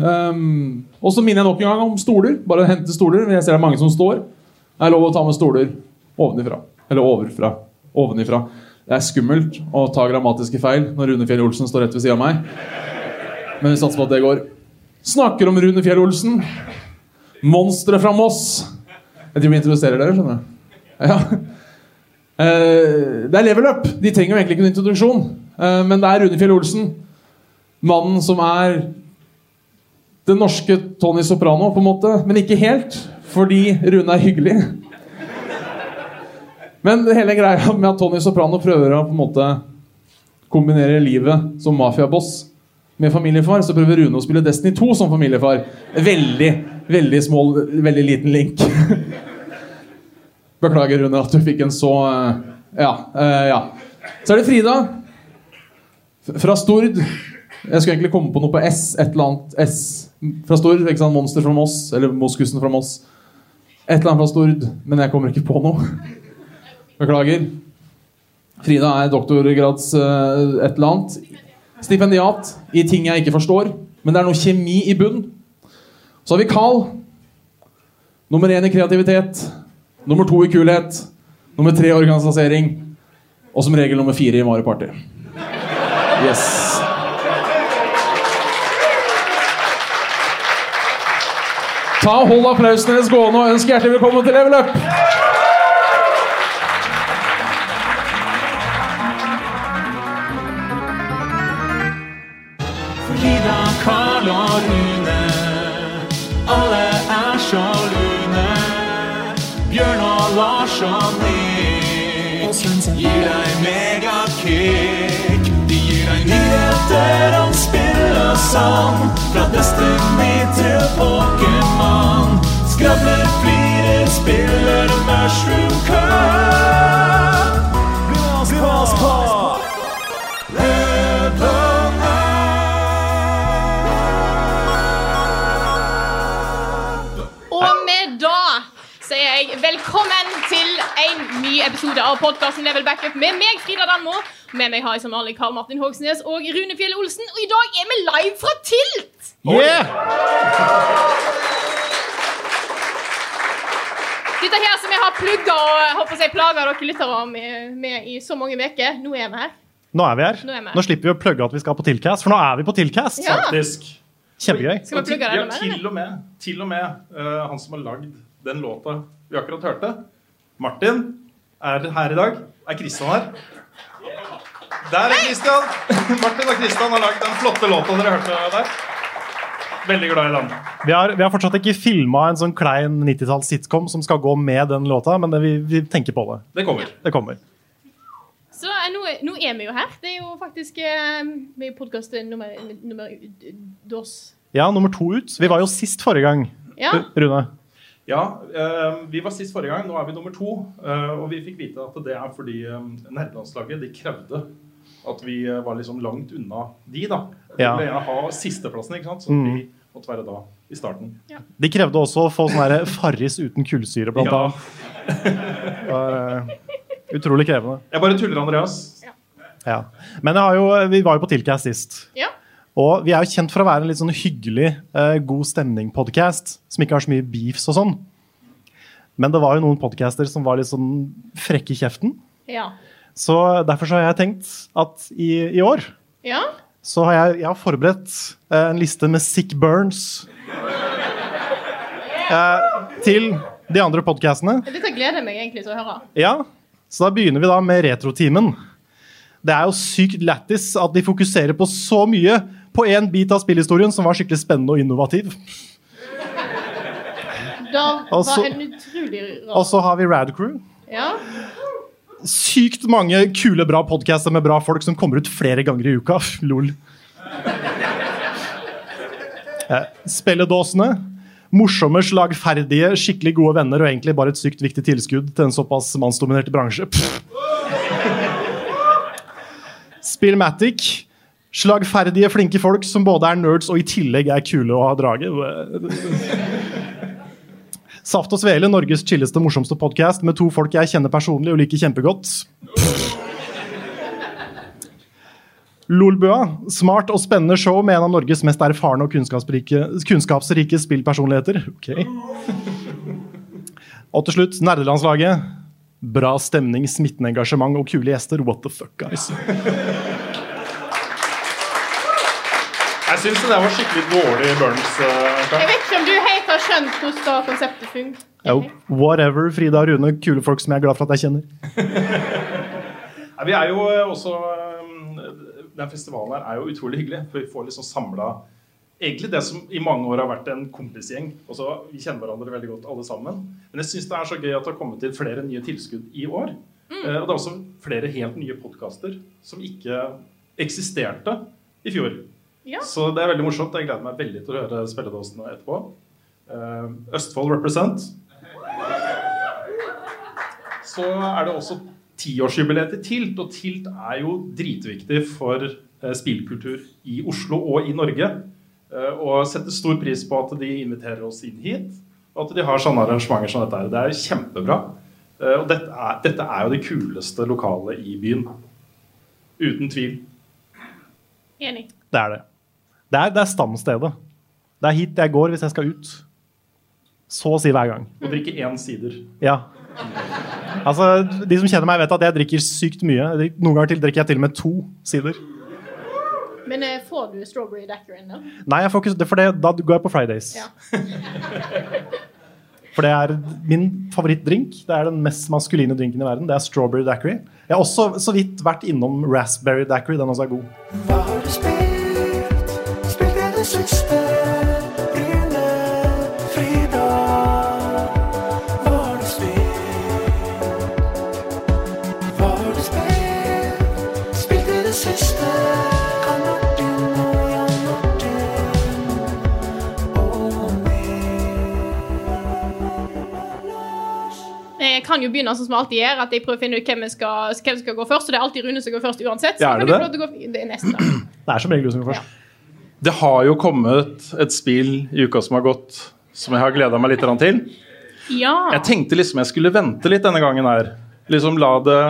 Um, og så minner jeg nok en gang om stoler. Bare hente stoler. Jeg ser det er mange som står. Det er lov å ta med stoler ovenifra. Eller overfra. Ovenifra. Det er skummelt å ta grammatiske feil når Rune Fjell Olsen står rett ved siden av meg. Men vi satser på at det går. Snakker om Rune Fjell Olsen. Monsteret fra Moss. Jeg tror vi introduserer dere, skjønner du. Ja. Uh, det er level up. De trenger jo egentlig ikke en introduksjon. Uh, men det er Rune Fjell Olsen. Mannen som er den norske Tony Soprano, på en måte. Men ikke helt, fordi Rune er hyggelig. Men hele greia med at Tony Soprano prøver å på en måte kombinere livet som mafiaboss med familiefar, så prøver Rune å spille Destiny 2 som familiefar. Veldig, veldig små, veldig liten link. Beklager, Rune, at du fikk en så eh, Ja. eh, ja. Så er det Frida. Fra Stord. Jeg skulle egentlig komme på noe på S. Et eller annet S. Fra Stord. ikke sant? Monster fra Moss. Eller Moskusen fra Moss. Et eller annet fra Stord. Men jeg kommer ikke på noe. Beklager. Frida er doktorgrads uh, et eller annet. Stipendiat i ting jeg ikke forstår. Men det er noe kjemi i bunn. Så har vi Carl. Nummer én i kreativitet. Nummer to i kulhet. Nummer tre i organisasering. Og som regel nummer fire i Mario Party. Yes. Ta Hold applausen deres gående og ønsk hjertelig velkommen til Level Up! Frida, Karl og Rune. Alle er så lune. Bjørn og Lars og Nick gir deg megakick. Nyheter om spill og sang. Fra Destiny til Pokémon. Skravler, flirer, spiller Mushroom Cup. En ny episode av podkasten Level Backup med meg, Frida Danmo. Med meg har jeg som vanlig Karl Martin Hogsnes og Rune Fjell Olsen. Og i dag er vi live fra Tilt! Dette her som jeg har plugga og håper jeg plaga dere lyttere med, med i så mange uker. Nå er vi her. Nå er vi her. Nå vi her. Nå slipper vi å plugge at vi skal på Tilcast, for nå er vi på Tilcast. Ja. Faktisk. Kjempegøy. Skal vi plugge det ja, enda mer? til og med, til og med uh, han som har lagd den låta vi akkurat hørte, Martin, er her i dag. Er Kristian her? Der er Kristian! Martin og Kristian har lagd den flotte låta dere hørte der. Veldig glad i den. Vi har, vi har fortsatt ikke filma en sånn klein 90-talls sitcom som skal gå med den låta, men det, vi, vi tenker på det. Det kommer. Det kommer. Så eh, nå, er- nå er vi jo her. Det er jo faktisk eh, Vi er podkast nummer, nummer dos. Ja, nummer to ut. Vi var jo sist forrige gang. Ja. Rune? Ja, eh, vi var sist forrige gang. Nå er vi nummer to. eh, og vi fikk vite at det er fordi eh, nerdelandslaget de krevde at vi var liksom langt unna de, da. De Ja. ville gjerne ha sisteplassen, ikke sant? Så Mm. vi måtte være da i starten. Ja. De krevde også å få sånn her Farris uten kullsyre, blant Ja. annet. Var utrolig krevende. Jeg bare tuller, Andreas. Ja. Men jeg har jo, vi var jo på Tilcast sist. Ja. Og vi er jo kjent for å være en litt sånn hyggelig, eh, god stemning-podkast som ikke har så mye beefs og sånn. Men det var jo noen podcaster som var litt sånn frekke i kjeften. Ja. Så derfor så har jeg tenkt at i, i år ja. så har jeg, jeg har forberedt eh, en liste med sick burns eh, til de andre podkastene. Dette gleder jeg meg egentlig til å høre. Ja, så da begynner vi da med Retrotimen. Det er jo sykt lættis at de fokuserer på så mye på én bit av spillhistorien som var skikkelig spennende og innovativ. Da var også, en utrolig rar Og så har vi Radcrew. Ja. Sykt mange kule, bra podcaster med bra folk som kommer ut flere ganger i uka. Lol. Spelledåsene. Morsomme, slagferdige, skikkelig gode venner og egentlig bare et sykt viktig tilskudd til en såpass mannsdominert bransje. Pff. Spillmatic. Slagferdige, flinke folk som både er nerds og i tillegg er kule å ha drage. Saft og Svele, Norges chilleste, morsomste podkast med to folk jeg kjenner personlig og liker kjempegodt. Lolbua. Smart og spennende show med en av Norges mest erfarne og kunnskapsrike, kunnskapsrike spillpersonligheter. Ok. Og til slutt, nerdelandslaget. Bra stemning, smittende engasjement og kule gjester. What the fuck, guys? Jeg syns det der var skikkelig dårlig Burns. eh, Jeg vet ikke om du helt har skjønt hvordan konseptet fungerer. Jo, whatever, Frida og Rune. Kule folk som jeg er glad for at jeg kjenner. Nei, vi er jo eh, også eh, Den festivalen her er jo utrolig hyggelig. For vi får liksom samla egentlig det som i mange år har vært en kompisgjeng. Også, vi kjenner hverandre veldig godt alle sammen. Men jeg syns det er så gøy at det har kommet til flere nye tilskudd i år. Eh, og det er også flere helt nye podkaster som ikke eksisterte i fjor. Ja. Så det er veldig morsomt. Jeg gleder meg veldig til å høre spilledåsene etterpå. Eh, Østfold represent. Så er det også tiårsjubileet til TILT, og TILT er jo dritviktig for eh, spillkultur i Oslo og i Norge. Eh, og setter stor pris på at de inviterer oss inn hit, og at de har sånne arrangementer som dette. her. Det er kjempebra. Eh, og dette er, dette er jo det kuleste lokalet i byen. Uten tvil. Enig. Det er det. Det er, det er stamstedet. Det er hit jeg går hvis jeg skal ut. Så å si hver gang. Og drikke én sider. Ja. Altså, De som kjenner meg, vet at jeg drikker sykt mye. Noen ganger til drikker jeg til og med to sider. Men eh, får du strawberry daiquiri ennå? Nei, jeg får ikke, for det, da går jeg på Fridays. Ja. For det er min favorittdrink. Det er den mest maskuline drinken i verden. Det er strawberry daiquiri. Jeg har også så vidt vært innom raspberry daiquiri. Den også er god. Hva har du kan jo begynne sånn som vi alltid gjør, at jeg prøver å finne ut hvem, som skal, hvem som skal gå først. Og det er alltid Rune som går først uansett. Så Ja, er det det? å gå- det er nesten. Det er som regel du som går først. Det har jo kommet et spill i uka som har gått, som jeg har gleda meg litt til. Ja. Jeg tenkte liksom jeg skulle vente litt denne gangen her. Liksom la det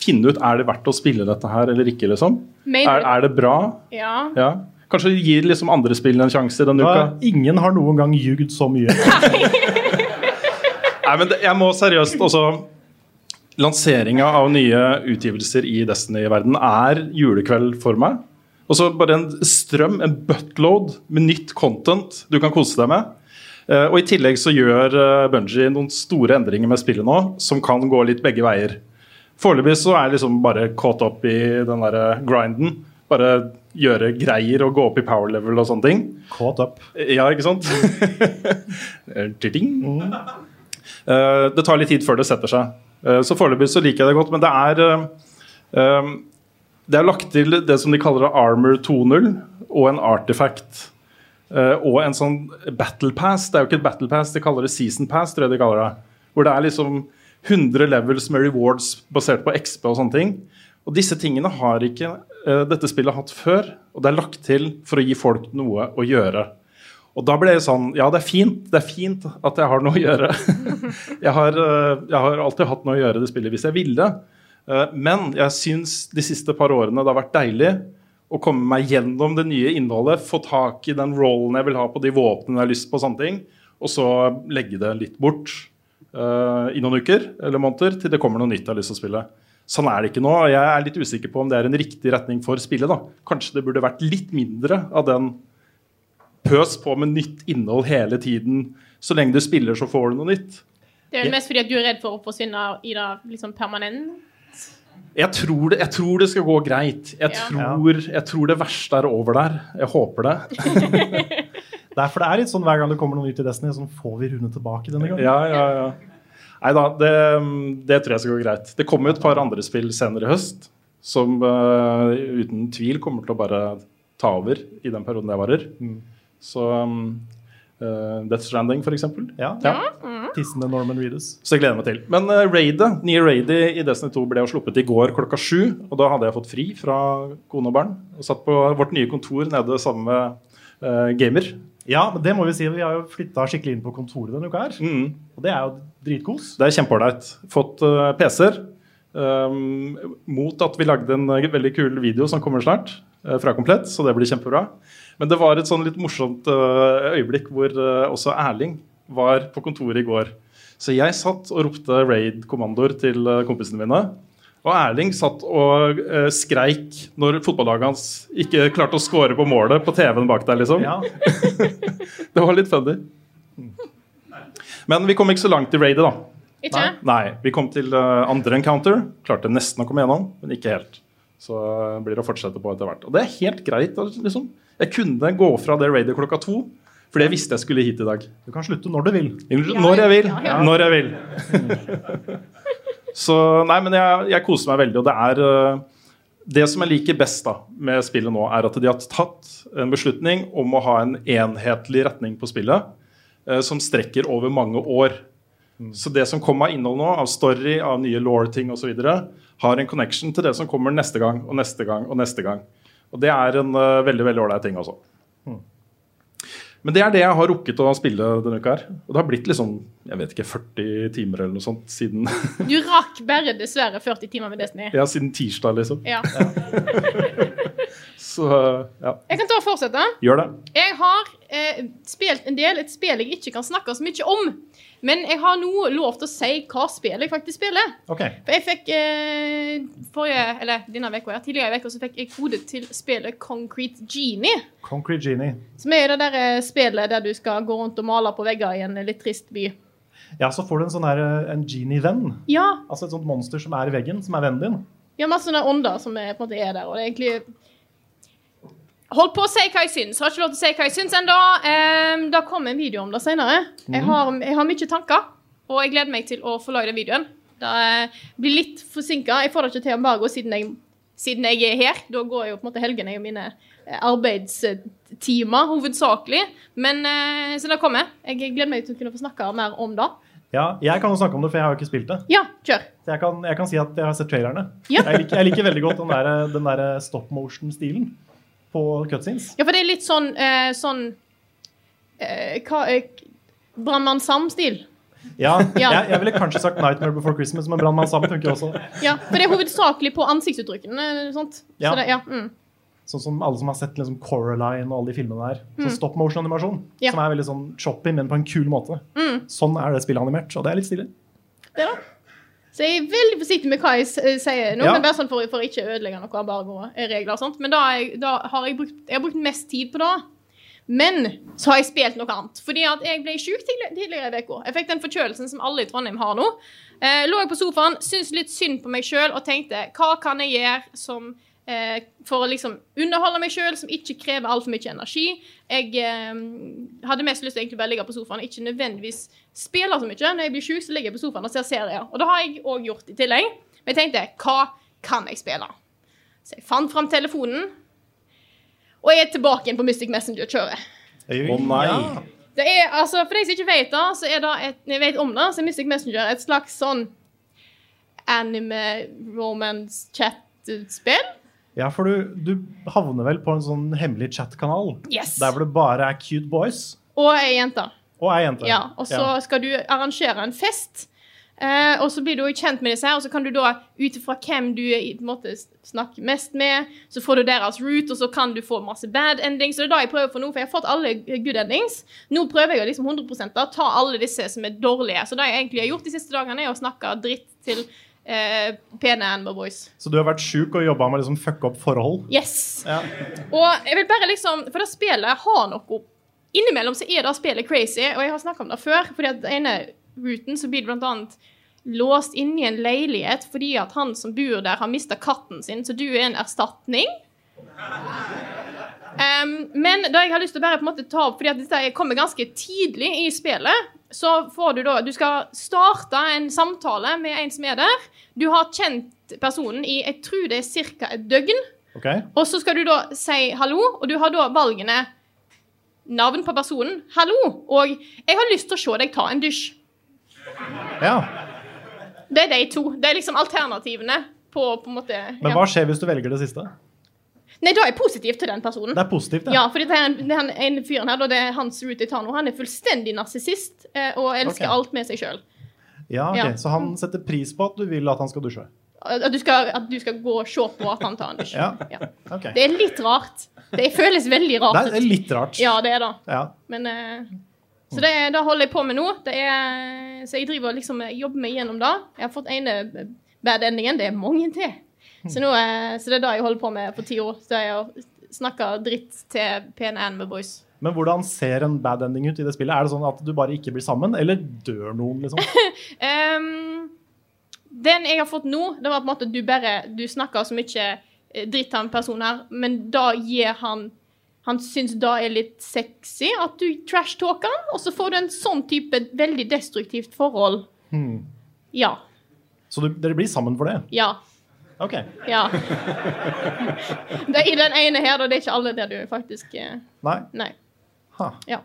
Finne ut er det verdt å spille dette her eller ikke, liksom. Er, er det bra? Ja. Ja. Kanskje gir liksom andre spill en sjanse denne Ja, uka? ingen har noen gang ljugd så mye. Nei, men jeg må seriøst også Lanseringa av nye utgivelser i Destiny-verden er julekveld for meg. Og så bare en strøm, en buttload med nytt content du kan kose deg med. Eh, og i tillegg så gjør uh, Bungie noen store endringer med spillet nå, som kan gå litt begge veier. Foreløpig så er jeg liksom bare caught up i den derre grinden. Bare gjøre greier og gå opp i power level og sånne ting. Caught up. Ja, ikke sant? Eh. Eh, det tar litt tid før det setter seg. Eh, så foreløpig så liker jeg det godt, men det er eh, eh, Det er lagt til det som de kaller Armor 2.0 og en artifact. eh, og en sånn battle pass. Det er jo ikke et battle pass, de kaller det season pass. tror jeg de kaller det. Hvor det er liksom 100 levels med rewards basert på XP og sånne ting. Og disse tingene har ikke eh, dette spillet hatt før, og det er lagt til for å gi folk noe å gjøre. Og da ble det sånn Ja, det er fint det er fint at jeg har noe å gjøre. jeg, har, eh, jeg har alltid hatt noe å gjøre i det spillet hvis jeg ville. Eh, Men jeg syns de siste par årene det har vært deilig å komme meg gjennom det nye innholdet, få tak i den rollen jeg vil ha på de våpnene jeg har lyst på, og sånne ting, og så legge det litt bort uh, i noen uker eller måneder til det kommer noe nytt jeg har lyst til å spille. Sånn er det ikke nå. og Jeg er litt usikker på om det er en riktig retning for spillet. da. Kanskje det burde vært litt mindre av den pøs på med nytt innhold hele tiden. Så lenge du spiller, så får du noe nytt. Det er vel mest fordi at du er redd for å forsvinne i det liksom permanent. Jeg tror det, jeg tror det skal gå greit. Jeg, Ja. tror, jeg tror det verste er over der. Jeg håper det. Det er, for det er litt sånn hver gang det kommer noe nytt i Destiny, sånn får vi Rune tilbake denne gangen. Ja, ja, ja. Nei da, det, det tror jeg skal gå greit. Det kommer jo et par andre spill senere i høst som uh, uten tvil kommer til å bare ta over i den perioden det varer. Så um, uh, Death Stranding, for eksempel. Ja. Tissende Norman Reedus. Så jeg gleder meg til. Men uh, raidet, nye raidet i Destiny 2 ble jo sluppet i går klokka sju. Og da hadde jeg fått fri fra kone og barn. Og satt på vårt nye kontor nede sammen med uh, gamer. Ja, men det må vi si. Vi har jo flytta skikkelig inn på kontoret denne uka her. Mm. Og det er jo dritkos. Det er kjempeålreit. Fått uh, PC-er. Um, mot at vi lagde en eh, veldig kul video som kommer snart uh, fra Komplett, så det blir kjempebra. Men det var et sånn litt morsomt eh, øyeblikk hvor eh, også Erling var på kontoret i går. Så jeg satt og ropte raid-kommandoer til eh, kompisene mine. Og Erling satt og skreik når fotballaget hans ikke klarte å score på målet på TV-en bak der, liksom. Ja. Det var litt funny. Men vi kom ikke så langt i raidet, da. Ikke? Nei, vi kom til andre encounter. Klarte nesten å komme gjennom, men ikke helt. Så blir det å fortsette på etter hvert. Og det er helt greit. Liksom. Jeg kunne gå fra det raidet klokka to, fordi jeg visste jeg skulle hit i dag. Du kan slutte når du vil. Når jeg vil. ja, ja. Når jeg vil. Så nei, men jeg, jeg koser meg veldig, og det er eh, Det som jeg liker best da med spillet nå, er at de har tatt en beslutning om å ha en enhetlig retning på spillet eh, som strekker over mange år. Så det som kommer av innhold nå, av story, av nye law-ting osv., har en connection til det som kommer neste gang og neste gang og neste gang. Og det er en uh, veldig veldig ålreit ting også. Men det er det jeg har rukket å spille denne uka her. Og det har blitt liksom, jeg vet ikke, 40 timer eller noe sånt siden, Du rakk bare dessverre 40 timer med Destiny. ja, siden tirsdag, liksom. Ja. Så ja, Jeg kan ta og fortsette. gjør det. Jeg har eh, spilt en del et spill jeg ikke kan snakke så mye om. Men jeg har nå lov til å si hva spillet jeg faktisk spiller. Okay. For jeg fikk eh, forrige, eller denne veka, tidligere i uka så fikk jeg kode til spillet Concrete Genie. Concrete Genie. Som er det der eh, spillet der du skal gå rundt og male på vegger i en litt trist by. Ja, så får du en sånn her, eh, en genie-venn. Ja, Altså et sånt monster som er i veggen, som er vennen din. Ja, masse sånne ånder som er, på en måte er der, og det er egentlig Hold på å si hva jeg syns. Har ikke lov til å si hva jeg syns ennå. Um, det kommer en video om det senere. Jeg, har, jeg har mye tanker, og jeg gleder meg til å få lage den videoen. Det eh, blir litt forsinka. Jeg får det ikke til embargo siden jeg, siden jeg er her. Da går jo på en måte helgene og mine eh, arbeidstimer hovedsakelig. Men uh, så det kommer. Jeg gleder meg til å kunne få snakke mer om det. Ja, Jeg kan jo snakke om det, for jeg har jo ikke spilt det. Ja, kjør. Så jeg kan, jeg kan si at jeg har sett trailerne. Ja. Jeg, liker, jeg liker veldig godt den der, den der stop motion-stilen på cutscenes. Ja, for det er litt sånn, eh, sånn eh, eh, Brannmann Sam-stil. Ja, Ja. Jeg, jeg ville kanskje sagt Nightmare Before Christmas, men Brannmann Sam funker også. Ja, for det er hovedsakelig på ansiktsuttrykkene. Sånt. Ja. Så det, ja, mm. Sånn som alle som har sett liksom Coraline og alle de filmene der. Mm. stop motion-animasjon. Ja. Som er veldig sånn choppy, men på en kul måte. Mm. Sånn er det spillet animert, og det er litt stilig. det da. Så jeg er veldig forsiktig med hva jeg eh, sier nå, Ja. men bare sånn for, for ikke å ødelegge noe embargo-regler og sånt. Men da, jeg, da har jeg brukt, jeg har brukt mest tid på det. Men så har jeg spilt noe annet. Fordi at jeg ble sjuk tidligere i uka. Jeg fikk den forkjølelsen som alle i Trondheim har nå. Eh, lå jeg på sofaen, syntes litt synd på meg sjøl og tenkte hva kan jeg gjøre som eh, for å liksom underholde meg sjøl, som ikke krever altfor mye energi. Jeg eh, hadde mest lyst til egentlig bare å ligge på sofaen, ikke nødvendigvis spille så mye. Når jeg blir sjuk, så ligger jeg på sofaen og ser serier. Og det har jeg òg gjort i tillegg. Men jeg tenkte hva kan jeg spille? Så jeg fant fram telefonen, og jeg er tilbake igjen på Mystic Messenger-kjøret. Å nei. Det er, altså, For de som ikke vet det, så er det et, jeg vet om det, så er Mystic Messenger et slags sånn anime romance chat-spill. Ja, for du, du havner vel på en sånn hemmelig chat-kanal. Yes. Der hvor det bare er cute boys Og ei jente. og ei jente. Ja, og så Ja. skal du arrangere en fest. Eh, og så blir du jo kjent med disse her, og så kan du da, ut ifra hvem du i- på en måte snakker mest med, så får du deres route, og så kan du få masse bad endings. Så det er det jeg prøver for nå, for jeg har fått alle good endings. Nå prøver jeg å liksom 100 da, ta alle disse som er dårlige. Så det jeg egentlig har gjort de siste dagene, er å snakke dritt til eh, pene Animal Boys. Så du har vært sjuk og jobba med å liksom fucke opp forhold? Yes. Ja. Og jeg vil bare liksom For det spillet har noe Innimellom så er det spillet crazy, og jeg har snakka om det før. fordi at den ene ruten så blir det blant annet låst inne i en leilighet fordi at han som bor der, har mista katten sin, så du er en erstatning. Um, men det jeg har lyst til å bare på en måte ta opp, fordi at dette kommer ganske tidlig i spillet, så får du da Du skal starte en samtale med en som er der. Du har kjent personen i jeg tror det er ca. et døgn. Okay. Og så skal du da si hallo, og du har da valgene navn på personen. 'Hallo, og jeg har lyst til å se deg ta en dusj'. Ja. Det er de to. Det er liksom alternativene på, på en måte Men hva skjer hvis du velger det siste? Nei, da er jeg positiv til den personen. Det er positivt, Ja, ja for det er en, det er en, en fyren her, det er Hans Ruti Tano. Han er fullstendig narsissist eh, og elsker okay. alt med seg sjøl. Ja, ok. Ja. Så han setter pris på at du vil at han skal dusje? At, du skal- at du skal gå og se på at han tar en dusj. Ja. Ja. Ok. Det er litt rart. Det føles veldig rart Det er litt rart. Ja, det er det. Ja. Men eh, Så det, det holder jeg på med nå. Det er, så jeg driver liksom jobber meg gjennom det. Jeg har fått ene bad endingen. Det er mange til. Så, nå, eh, så det er det jeg holder på med for år. Så jeg snakker dritt til PNN med boys. Men hvordan ser en bad ending ut i det spillet? Er det sånn at du bare ikke blir sammen, eller dør noen, liksom? um, den jeg har fått nå, det var på en måte at du bare Du snakker så mye eh, dritt til en person her, men da gir han Han syns det er litt sexy at du trash-talker han, og så får du en sånn type veldig destruktivt forhold. Hmm. Ja. Så du, dere blir sammen for det? Ja. OK. Ja. Det I den ene her, da. Det er ikke alle der du faktisk eh, Nei? Nei. Ja.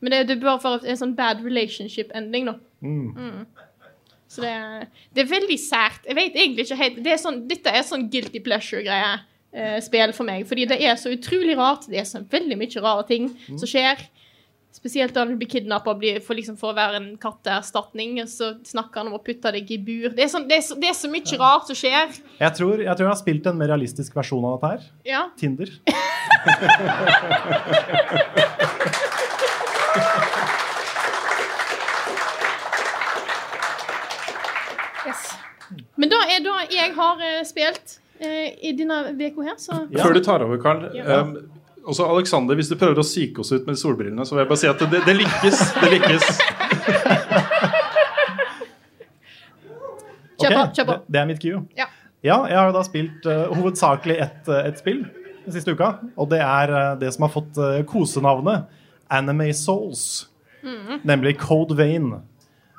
Men det, du er bare en sånn bad relationship-ending, da. Mm. Mm. Så det, det er veldig sært. Jeg vet egentlig ikke helt det er sånn, Dette er sånn guilty pleasure-greie. eh, spill for meg. Fordi det er så utrolig rart. Det er så veldig mye rare ting Mm. som skjer. Spesielt da du blir kidnappa for, liksom, for å være en katteerstatning. og Så snakker han om å putte deg i bur. Det er, sånn, det er, så, det er så mye rart som skjer. Jeg tror, jeg tror jeg har spilt en mer realistisk versjon av dette her. Ja. Tinder. Yes. Men da er da jeg har eh, spilt eh, i denne uka her, så Før du tar over, Karl. Ja. Um, også Alexander, hvis du prøver å psyke oss ut med solbrillene, så vil jeg bare si at det, det lykkes. Det lykkes. Kjør på, kjør på. Det, det er mitt cue. Ja. Ja, jeg har da spilt uh, hovedsakelig ett et spill den siste uka. Og det er uh, det som har fått uh, kosenavnet Anime Souls. Mhm. Nemlig Code Vein.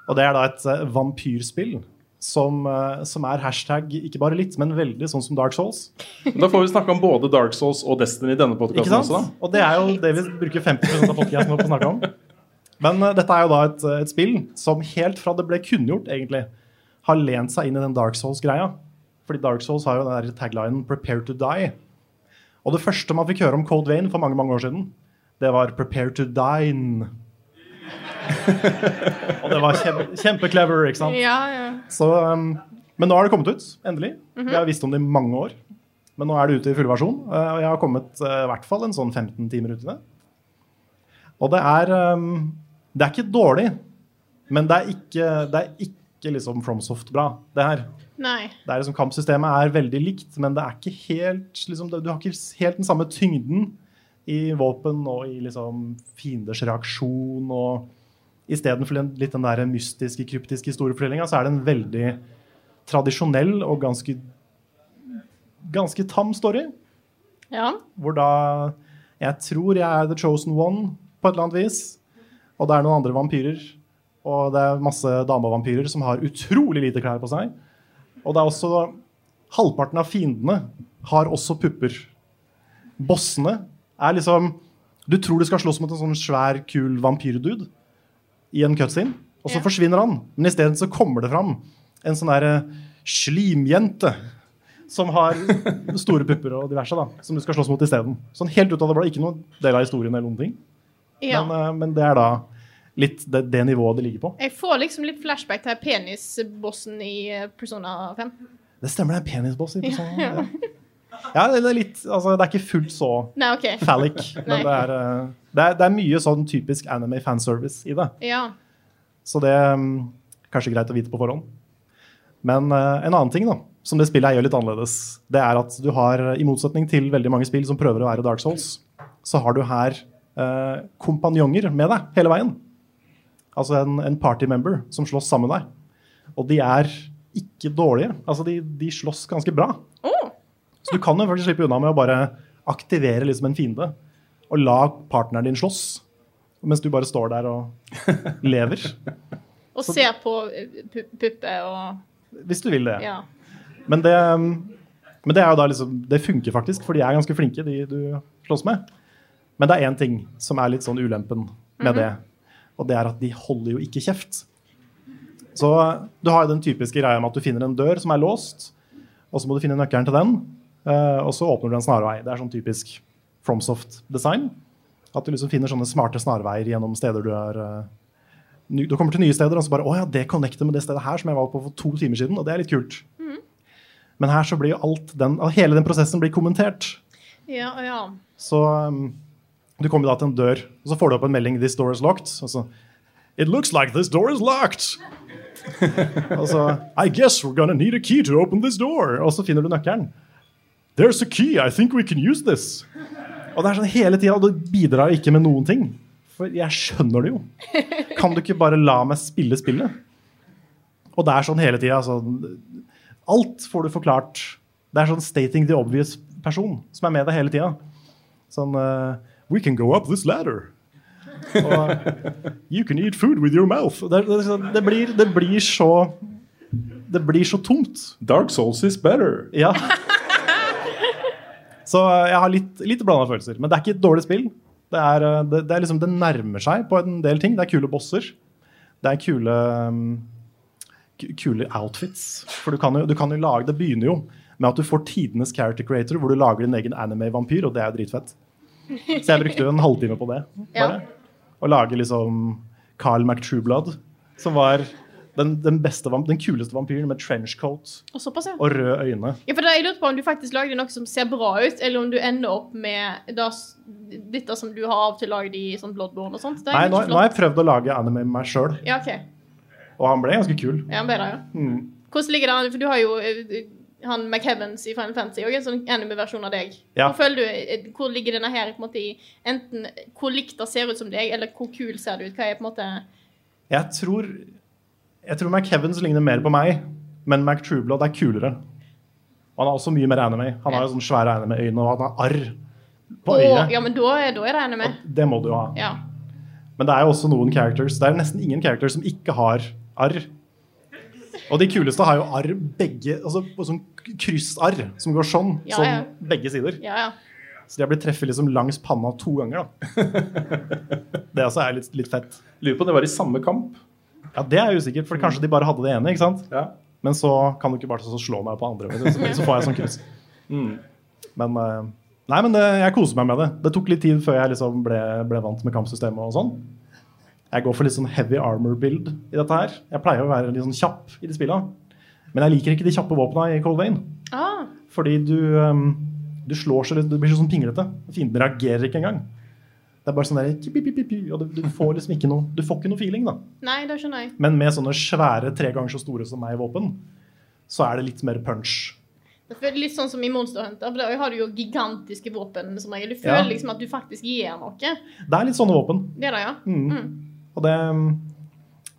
Og det er da et uh, vampyrspill som, eh, som er hashtag ikke bare litt, men veldig sånn som Dark Souls. Da får vi snakke om både Dark Souls og Destiny i denne podkasten også. da. Og det er jo det vi bruker 50% av podkasten på å snakke om. Men uh, dette er jo da et, et spill som helt fra det ble kunngjort, egentlig, har lent seg inn i den Dark Souls-greia. Fordi Dark Souls har jo den der taglinen 'Prepare to die'. Og det første man fikk høre om Code Vein for mange mange år siden, det var 'Prepare to dine'. og det var kjempe, kjempeclever, ikke sant? Ja, ja. Så, um, men nå har det kommet ut, endelig. Mhm. Vi har visst om det i mange år. Men nå er det ute i full versjon. uh, Og jeg har kommet uh, i hvert fall en sånn 15 timer ut i det. Og det er um, Det er ikke dårlig, men det er ikke, det er ikke liksom FromSoft bra, det her. Nei. Det er liksom Kampsystemet er veldig likt, men det er ikke helt liksom, Du har ikke helt den samme tyngden i våpen og i liksom fienders reaksjon. og Istedenfor den- litt den der mystiske, kryptiske historiefortellinga, så er det en veldig tradisjonell og ganske ganske tam story. Ja. Hvor da Jeg tror jeg er the chosen one på et eller annet vis. Og det er noen andre vampyrer. Og det er masse damevampyrer som har utrolig lite klær på seg. Og det er også Halvparten av fiendene har også pupper. Bossene er liksom Du tror du skal slåss mot en sånn svær, kul vampyrdude i en cutscene, og så forsvinner han. Men isteden så kommer det fram en sånn derre slimjente som har store pupper og diverse, da, som du skal slåss mot isteden. Sånn helt ut av det blå. Ikke noen del av historien eller noen ting. Ja. Men, eh, men det er da litt det, det nivået det ligger på. Jeg får liksom litt flashback til penisbossen i eh, Persona 5. Det stemmer, det er penisboss i Ja, personen. ja. Ja. Det er litt Altså, det er ikke fullt så Nei, okay. phallic, men det er, eh, det, er, det er mye sånn typisk anime fanservice i det. Ja. Så det er mm, kanskje greit å vite på forhånd. Men uh, en annen ting da, som det spillet her gjør litt annerledes, det er at du har, i motsetning til veldig mange spill som prøver å være Dark Souls, så har du her uh, kompanjonger med deg hele veien. Altså en, en party member som slåss sammen med deg. Og de er ikke dårlige. Altså de, de slåss ganske bra. Så du kan jo faktisk slippe unna med å bare aktivere liksom en fiende og la partneren din slåss, mens du bare står der og lever. Og ser på eh, puppe og Hvis du vil det. Ja. Men det, men det er jo da liksom Det funker faktisk, for de er ganske flinke, de du slåss med. Men det er én ting som er litt sånn ulempen med Mhm. det. Og det er at de holder jo ikke kjeft. Så du har jo den typiske greia med at du finner en dør som er låst, og så må du finne nøkkelen til den, og så åpner du en snarvei. Det er sånn typisk FromSoft-design. At du liksom finner sånne smarte snarveier gjennom steder du er eh, Du kommer til nye steder, og så bare Å ja, det connecter med det stedet her som jeg var på for to timer siden, og det er litt kult. Men her så blir jo alt den, hele den prosessen blir kommentert. Ja, ja. Så um, du kommer da til en dør, og så får du opp en melding 'This door is locked'. Og så It looks like this door is locked. og så I guess we're gonna need a key to open this door. Og så finner du nøkkelen. There's a key. I think we can use this. Og det er sånn hele tida, og du bidrar ikke med noen ting. For jeg skjønner det jo. Kan du ikke bare la meg spille spillet? Og det er sånn hele tida. Sånn, alt får du forklart. Det er sånn stating the obvious-person som er med deg hele tida. Sånn uh, We can go up this ladder. Og You can eat food with your mouth. Det, det, det, blir, det blir så Det blir så tomt. Dark Souls is better. Ja. Så eh, jeg har litt, litt blanda følelser. Men det er ikke et dårlig spill. Det, er, eh, det, det, er liksom, det nærmer seg på en del ting. Det er kule bosser. Det er kule um, Kule outfits. For du kan, jo, du kan jo lage Det begynner jo med at du får tidenes character creator, hvor du lager din egen anime-vampyr, og det er jo dritfett. Så jeg brukte jo en halvtime på det. Ja. Bare. Å lage liksom Carl McTrueblood, som var den, den, beste, den kuleste vampyren med trenchcoat Og såpass, ja. og røde øyne. Ja, for da, Jeg lurte på om du faktisk lagde noe som ser bra ut, eller om du ender opp med det, dette som du har av og til lagd i sånn Bloodborne og sånt. Nei, nå, nå har jeg prøvd å lage anime med meg sjøl, Ja, okay. og han ble ganske kul. Ja, han ble det, ja. Mm. Hvordan ligger det an? For du har jo eh, han McHeavens i Final Fantasy og en sånn anime-versjon av deg. Ja. Hvor du, eh, hvor ligger denne her på en måte i enten hvor likt det ser ut som deg, eller hvor kul ser det ut? Hva er på en måte Jeg tror Jeg tror McHeavens ligner mer på meg, men McTrueblood er kulere. Og han har også mye mer anime. Han har jo sånne svære anime-øyne, og han har arr på øyet. Oh, Ja, men da, er- da er det anime. Det må du jo ha. Ja. Men det er jo også noen characters Det er nesten ingen characters som ikke har arr. Og de kuleste har jo arr begge Altså sånn kryssarr som går sånn. Ja, sånn ja. begge sider. Ja, ja. Så de har blitt treffet liksom langs panna to ganger. da. det også er litt, litt fett. Lurer på om det var i samme kamp. Ja, Det er usikkert, for kanskje de bare hadde det ene. ikke sant? Ja. Men så kan du ikke bare så slå meg på andre. du, Så, så får jeg sånn kryss. Mm. Men, eh, nei, men det, jeg koser meg med det. Det tok litt tid før jeg liksom ble, ble vant med kampsystemet og sånn. Jeg går for litt sånn heavy armor-build i dette her. Jeg pleier å være litt sånn kjapp i de spillene. Men jeg liker ikke de kjappe våpna i Cold Vein. Ah, Fordi du, ehm, du slår så litt, du blir så sånn pinglete. Fienden reagerer ikke engang. Det er bare sånn der, og du, får liksom ikke noe Du får ikke noe feeling, da. nei, det skjønner jeg. Men med sånne svære, tre ganger så store som meg våpen, så er det litt mer punch. Det føles litt sånn som i Monster Hunter. For der har du jo gigantiske våpen. som regel. Du føler Ja. liksom at du faktisk gir noe. Det er litt sånne våpen. Det er det, ja. Mm. Og det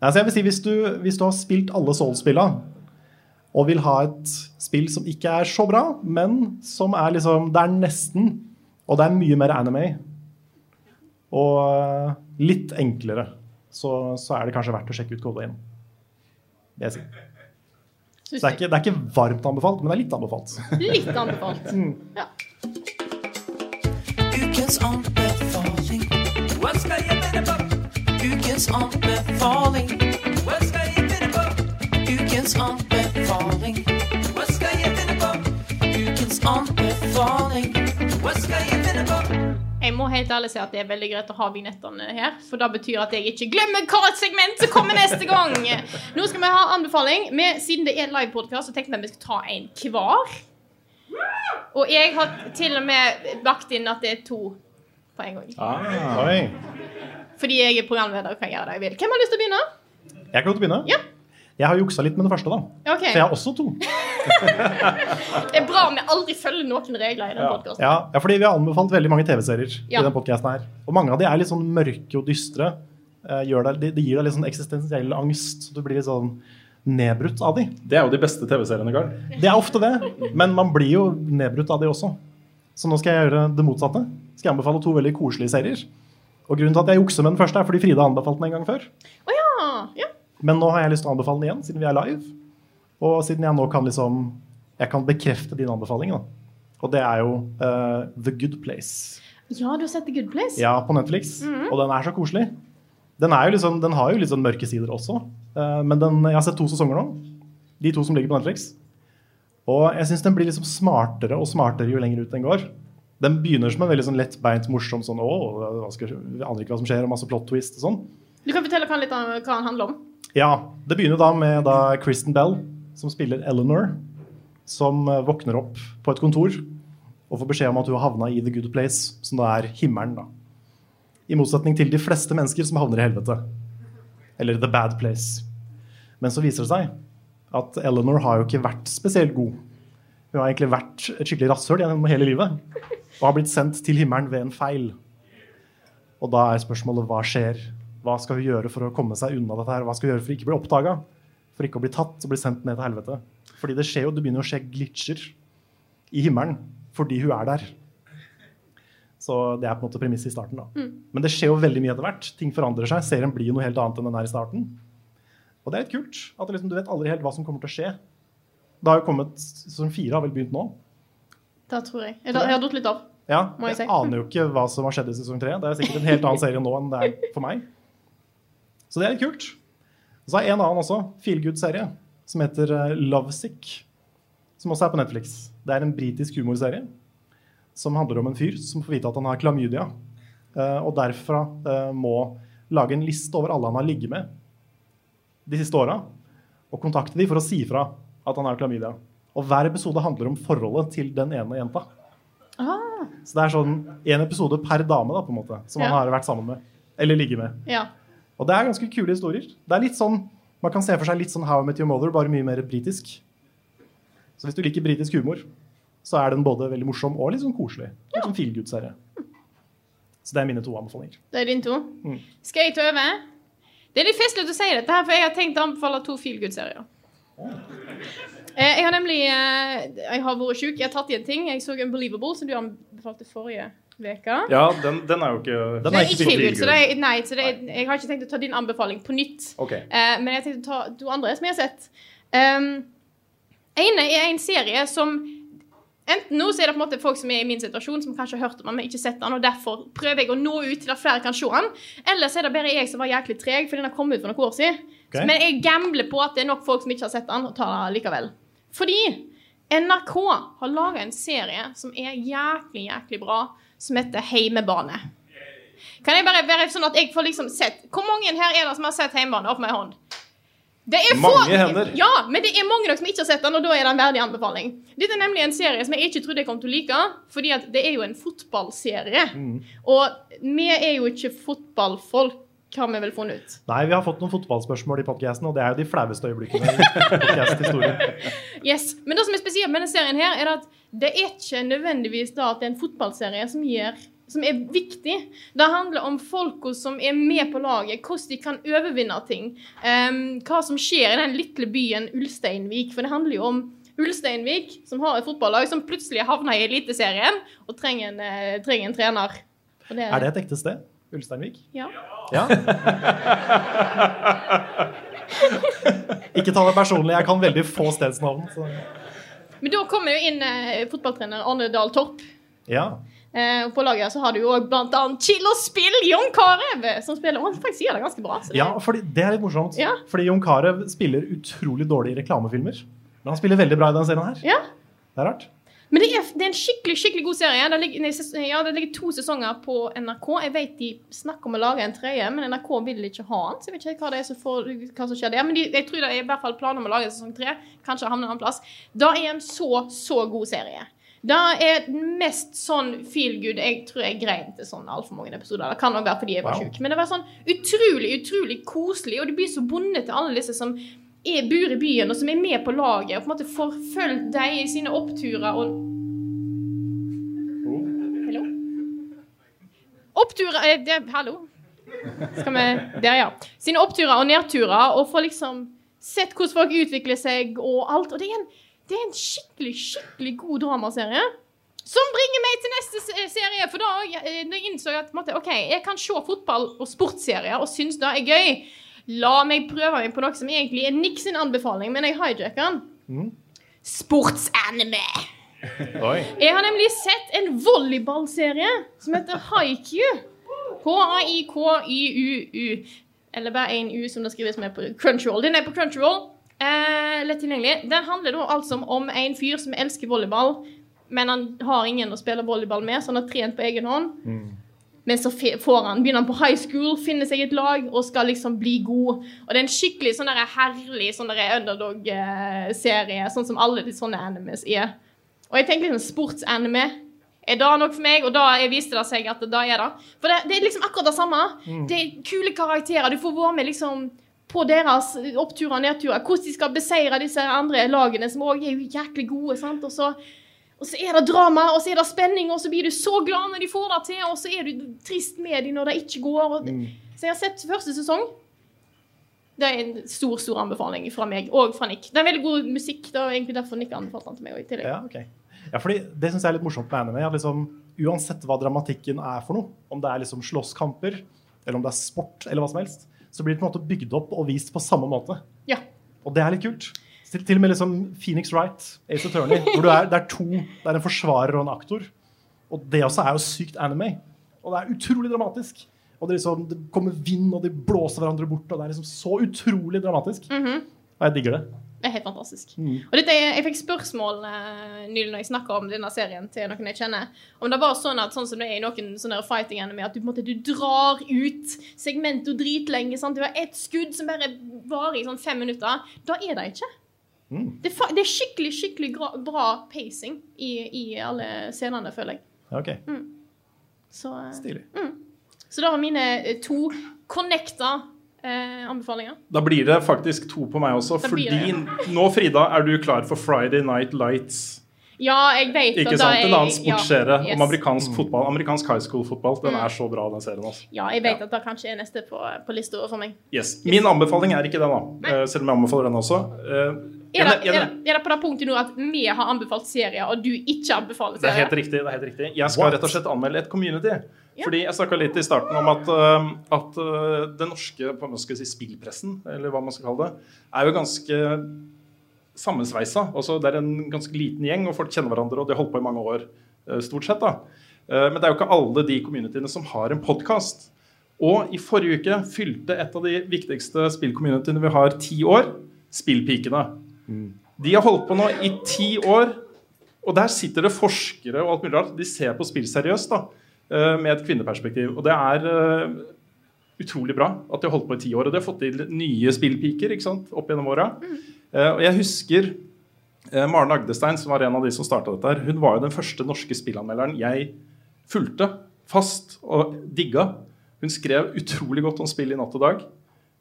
altså jeg vil si, hvis du, hvis du har spilt alle Souls-spillene og vil ha et spill som ikke er så bra, men som er liksom Det er nesten, og det er mye mer anime, og eh, litt enklere, så, så er det kanskje verdt å sjekke ut Code 1. Det jeg sier. Så det er, ikke, det er ikke varmt anbefalt, men det er litt anbefalt. Litt anbefalt. Mm. Ja. Ukens anbefaling. Hva skal jeg finne på? Ukens anbefaling. Hva skal jeg finne på? Ukens anbefaling. Hva skal jeg finne på? Ukens anbefaling. Hva skal jeg finne på? Jeg må helt ærlig si at det er veldig greit å ha vignettene her, for det betyr at jeg ikke glemmer hva segment som kommer neste gang. Nå skal vi ha anbefaling. Vi, siden det er livepodkast, så tenkte vi at vi skal ta en hver. Og jeg har til og med lagt inn at det er to på en gang. Ah. Fordi jeg er programleder og kan gjøre det jeg vil. Hvem har lyst til å begynne? Jeg kan godt begynne. Ja. Jeg har juksa litt med det første, da. Okay. Så jeg har også to. Det er bra om jeg aldri følger noen regler i den podkasten. Ja, ja, fordi vi har anbefalt veldig mange TV-serier Ja. i den podcasten her. Og mange av de er litt sånn mørke og dystre. Det, gjør deg, de, de gir deg litt sånn eksistensiell angst. Du blir litt sånn nedbrutt av de. Det er jo de beste TV-seriene, Karl. Det er ofte det, men man blir jo nedbrutt av de også. Så nå skal jeg gjøre det motsatte. Skal jeg anbefale to veldig koselige serier. Og grunnen til at jeg jukser med den første, er fordi Frida har anbefalt den en gang før. Å ja. ja. Men nå har jeg lyst til å anbefale den igjen, siden vi er live. Og siden jeg nå kan liksom Jeg kan bekrefte din anbefaling, da. Og det er jo uh, The Good Place. Ja, du har sett The Good Place? Ja, på Netflix. Mhm. Og den er så koselig. Den, er jo sånn- den har jo litt sånn mørke sider også. Uh, men den, jeg har sett to sesonger nå. De to som ligger på Netflix. Og jeg syns den blir liksom smartere og smartere jo lenger ut den går. Den begynner som en veldig sånn lettbeint, morsom sånn Å, jeg aner ikke hva som skjer, og masse plot twist og sånn. Du kan fortelle hva, litt om hva den handler om. Ja, det begynner da med da Kristen Bell, som spiller Eleanor, som eh, våkner opp på et kontor og får beskjed om at hun har havna i The Good Place, som da er himmelen. da. I motsetning til de fleste mennesker som havner i helvete. Eller The Bad Place. Men så viser det seg at Eleanor har jo ikke vært spesielt god. Hun har egentlig vært et skikkelig rasshøl gjennom hele livet. Og har blitt sendt til himmelen ved en feil. Og da er spørsmålet hva skjer? Hva skal hun gjøre for å komme seg unna dette her? Hva skal hun gjøre for å ikke bli oppdaga? For ikke å bli tatt og bli sendt ned til helvete? Fordi det skjer jo, det begynner å skje glitcher i himmelen fordi hun er der. Så det er på en måte premisset i starten. da. Mm. Men det skjer jo veldig mye etter hvert. Ting forandrer seg. Serien blir jo noe helt annet enn den er i starten. Og det er litt kult. at liksom, Du vet aldri helt hva som kommer til å skje. Det har jo kommet, Sesong fire har vel begynt nå. Det tror jeg. Jeg, jeg har datt litt av. Ja, jeg jeg si. aner jo ikke hva som har skjedd i sesong tre. Det er sikkert en helt annen serie nå enn det er for meg. Så det er kult. Så har jeg en annen også, feel good-serie, som heter eh, Lovesick. Som også er på Netflix. Det er en britisk humorserie som handler om en fyr som får vite at han har klamydia, eh, og derfra eh, må lage en liste over alle han har ligget med de siste åra, og kontakte de for å si fra at han har klamydia. Og hver episode handler om forholdet til den ene jenta. Ah, Så det er sånn en episode per dame da, på en måte, som Ja. han har vært sammen med. Eller ligget med. ja. Og det er ganske kule historier. Det er litt sånn, Man kan se for seg litt sånn How I Met Your Mother, bare mye mer britisk. Så hvis du liker britisk humor, så er den både veldig morsom og litt sånn koselig. Ja. Sånn feel good-serie. Så det er mine to anbefalinger. Det er dine to. Mm. Skal jeg ta over? Det er litt festlig å si dette, her, for jeg har tenkt å anbefale to feel good-serier. Ja. Jeg har nemlig eh, Jeg har vært sjuk. Jeg har tatt i en ting. Jeg så Unbelievable, som du anbefalte forrige uke. Ja, den, den er jo ikke Den er ikke feel så det nei, så det nei. jeg har ikke tenkt å ta din anbefaling på nytt. Okay. Uh, men jeg tenkte å ta to andre som jeg har sett. Um, ene er en serie som Enten nå så er det på en måte folk som er i min situasjon, som kanskje har hørt om den, men ikke sett den, og derfor prøver jeg å nå ut til at flere kan se den. Eller så er det bare jeg som var jæklig treg, fordi den har kommet ut for noen år siden. Okay. Men jeg gambler på at det er nok folk som ikke har sett den, og tar den likevel. Fordi NRK har laga en serie som er jæklig, jæklig bra, som heter Heimebane. Kan jeg bare være sånn at jeg får liksom sett Hvor mange her er det som har sett Heimebane? Opp med en hånd. Det er få- Mange hender. Ja, men det er mange som ikke har sett den, og da er det en verdig anbefaling. Dette er nemlig en serie som jeg ikke trodde jeg kom til å like, fordi det er jo en fotballserie. Og vi er jo ikke fotballfolk, har vi vel funnet ut. Nei, vi har fått noen fotballspørsmål i podcasten, og det er jo de flaueste øyeblikkene i podcast-historien. Yes, Men det som er spesielt med denne serien, her, er at det er ikke nødvendigvis da at det er en fotballserie som, gir, som er viktig. Det handler om folka som er med på laget, hvordan de kan overvinne ting. Um, hva som skjer i den lille byen Ulsteinvik. For det handler jo om Ulsteinvik, som har et fotballag som plutselig havner i Eliteserien og trenger en, eh, trenger en trener. Det, Er det et ekte sted? Ulsteinvik? Ja. Ja. Ikke ta det personlig, jeg kan veldig få stedsnavn. Så. Men da kommer jo inn eh, fotballtrener Arne Dahl Torp. Ja. Eh, og på laget så har du jo òg annet Chill og spill, Jon Carew, som spiller. Og han faktisk gjør det ganske bra. Så det, ja, fordi det er litt morsomt. Ja. Fordi Jon Carew spiller utrolig dårlig i reklamefilmer. Men han spiller veldig bra i denne serien her. Ja. Det er rart. Men det er, det er en skikkelig skikkelig god serie. Det ligger, nei, ja, det ligger to sesonger på NRK. Jeg vet de snakker om å lage en tredje, men NRK vil ikke ha den. Så jeg vet ikke hva det er som, får, hva som skjer der. Men de, jeg tror det er i hvert fall planer om å lage sesong tre. Kanskje havner en annen plass. Det er en så, så god serie. Det er den mest sånn feel good jeg tror jeg grein til sånn altfor mange episoder. Det kan også være fordi jeg var Wow. sjuk. Men det var sånn utrolig, utrolig koselig, og du blir så bonde til alle disse som er bor i byen, og som er med på laget, og på en måte forfølger dem i sine oppturer og Hallo? Oppturer eh, det, Hallo? Skal vi Der, ja. Sine oppturer og nedturer, og får liksom sett hvordan folk utvikler seg og alt. Og det er en, det er en skikkelig, skikkelig god dramaserie. Som bringer meg til neste serie. For da jeg, når jeg innså jeg at måtte, OK, jeg kan se fotball- og sportsserier og synes det er gøy. La meg prøve meg på noe som egentlig er Nick sin anbefaling, men jeg hijacker den. Mm. Sportsanime. Oi. Jeg har nemlig sett en volleyballserie som heter Haiku. H-a-i-k-y-u-u. Eller bare én U, som det skrives med på Crunchyroll. Den er på Crunchyroll. Eh, lett tilgjengelig. Den handler da altså om en fyr som elsker volleyball, men han har ingen å spille volleyball med, så han har trent på egen hånd. Men så får han, begynner han på high school, finner seg et lag og skal liksom bli god. Og det er en skikkelig sånn der herlig sånn underdog-serie, sånn som alle de sånne animes er. Og jeg tenker liksom sportsanime. Er det nok for meg? Og da viste det seg at da er det. For det, det er liksom akkurat det samme. Det er kule karakterer. Du får være med liksom på deres oppturer og nedturer. Hvordan de skal beseire disse andre lagene, som òg er jo jæklig gode. sant? Og så, og så er det drama, og så er det spenning, og så blir du så glad når de får det til, og så er du trist med dem når det ikke går. Og, Så jeg har sett første sesong. Det er en stor stor anbefaling fra meg og fra Nick. Det er veldig god musikk. Det var egentlig derfor Nick anbefalte den til meg. også. Ja, okay. Ja, fordi Det syns jeg er litt morsomt med anime. At liksom, uansett hva dramatikken er for noe, om det er liksom slåsskamper, eller om det er sport, eller hva som helst, så blir det på en måte bygd opp og vist på samme måte. Ja. Og det er litt kult. Til, til og med liksom Phoenix Wright, Ace Attorney, hvor du er, det er to Det er en forsvarer og en aktor. Og det også er jo sykt anime. Og det er utrolig dramatisk. Og det, liksom, det kommer vind, og de blåser hverandre bort. Og det er liksom så utrolig dramatisk. Mhm. Og jeg digger det. Det er helt fantastisk. Mm. Og dette, jeg fikk spørsmål uh, nylig når jeg snakka om denne serien til noen jeg kjenner. Om det var sånn at sånn som det er i noen sånne fighting anime, at du, måte, du drar ut segmentet dritlenge. Sant? har ett skudd som bare varer i sånn fem minutter. Da er det ikke. Mm. Det, det er skikkelig skikkelig bra pacing i, i alle scenene, føler jeg. Ja, Mm. Så, eh, Stilig. Mm. Så det var mine eh, to connecta eh, anbefalinger. Da blir det faktisk to på meg også, Da fordi det, ja. nå, Frida, er du klar for Friday Night Lights. Ja, jeg vet Ikke at sant? det En annen sportsserie ja, om amerikansk fotball. Amerikansk high school-fotball. Den Mm. er så bra, den serien. Også. Ja, jeg vet at det kanskje er neste på, på lista for meg. Yes. Min anbefaling er ikke den, da. Nei. selv om jeg anbefaler den også. Er det, er, det, er det på det punktet nå at vi har anbefalt serier, og du ikke anbefaler Det er helt riktig. det er helt riktig. Jeg skal What? rett og slett anmelde et community. Fordi jeg snakka litt i starten om at, uh, at uh, den norske på, man skal si, spillpressen, eller hva man skal kalle det, er jo ganske sammensveisa. Altså, det er en ganske liten gjeng, og folk kjenner hverandre, og de har holdt på i mange år. uh, stort sett da. Uh, men det er jo ikke alle de communityene som har en podkast. Og i forrige uke fylte et av de viktigste spillcommunityene vi har, ti år. Spillpikene. De har holdt på nå i ti år. Og der sitter det forskere og alt mulig rart. De ser på spill seriøst da, eh, med et kvinneperspektiv. Og det er eh, utrolig bra at de har holdt på i ti år. Og de har fått til nye spillpiker ikke sant, opp gjennom åra. Eh, Og jeg husker Maren Agdestein, som var en av de som starta dette, her, hun var jo den første norske spillanmelderen jeg fulgte fast og digga. Hun skrev utrolig godt om spill i natt og dag.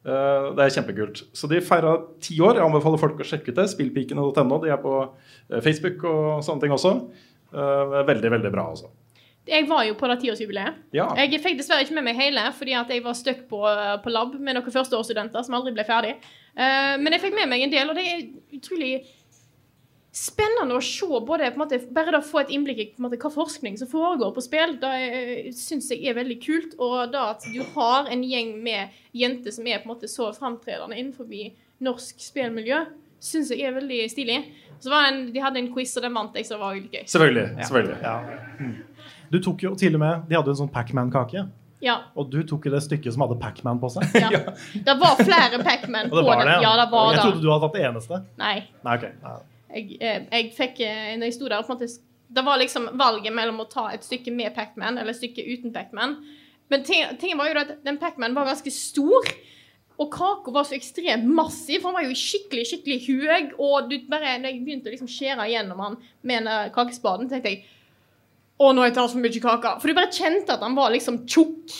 Eh, Det er kjempekult. Så de feira ti år. Jeg anbefaler folk å sjekke ut det. Spillpikene.no. De er på eh, Facebook og sånne ting også. Eh, Veldig, veldig bra, altså. Jeg var jo på det tiårsjubileet. Ja. Jeg fikk dessverre ikke med meg hele, fordi at jeg var stuck på, på lab med noen førsteårsstudenter som aldri ble ferdig. Men jeg fikk med meg en del, og det er utrolig spennende å se både på en måte, bare da få et innblikk i på en måte, hva forskning som foregår på spill. Det syns jeg er veldig kult. Og da at du har en gjeng med jenter som er på en måte så framtredende innenfor norsk spillmiljø, syns jeg er veldig stilig. Så var en, De hadde en quiz, og den vant jeg, så det var gøy. Selvfølgelig. selvfølgelig. Ja. Mm. Du tok jo til og med De hadde jo en sånn Pacman-kake. Ja. Og du tok i det stykket som hadde Pacman på seg. Ja. Det var flere Pac-Man på det var det, Ja, det var Jeg da. trodde du hadde tatt det eneste. Nei. Nei, okay. Ja. Jeg, eh, jeg fikk Når jeg sto der automatisk Det var liksom valget mellom å ta et stykke med Pac-Man eller et stykke uten Pac-Man. Men ting- tingen var jo at den Pac-Man var ganske stor. Og kaka var så ekstremt massiv. for Han var jo skikkelig skikkelig høy. Og du bare, når jeg begynte å liksom skjære gjennom han med en kakespaden, tenkte jeg å, nå har jeg tatt for mye kake. For du bare kjente at han var liksom tjukk.